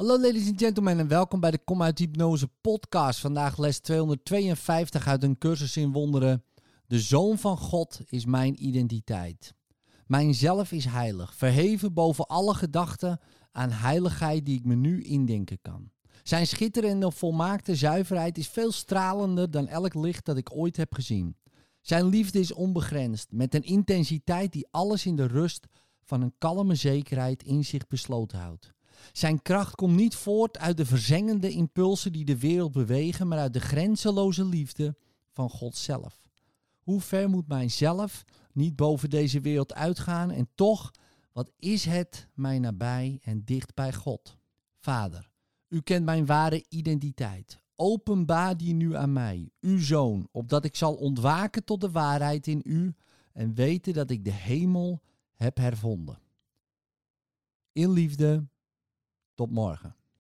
Hallo ladies and gentlemen en welkom bij de Kom uit Hypnose podcast. Vandaag les 252 uit een cursus in wonderen. De Zoon van God is mijn identiteit. Mijn zelf is heilig, verheven boven alle gedachten aan heiligheid die ik me nu indenken kan. Zijn schitterende volmaakte zuiverheid is veel stralender dan elk licht dat ik ooit heb gezien. Zijn liefde is onbegrensd, met een intensiteit die alles in de rust van een kalme zekerheid in zich besloten houdt. Zijn kracht komt niet voort uit de verzengende impulsen die de wereld bewegen, maar uit de grenzeloze liefde van God zelf. Hoe ver moet mijzelf niet boven deze wereld uitgaan en toch, wat is het mij nabij en dicht bij God? Vader, u kent mijn ware identiteit. Openbaar die nu aan mij, uw zoon, opdat ik zal ontwaken tot de waarheid in u en weten dat ik de hemel heb hervonden. In liefde, tot morgen.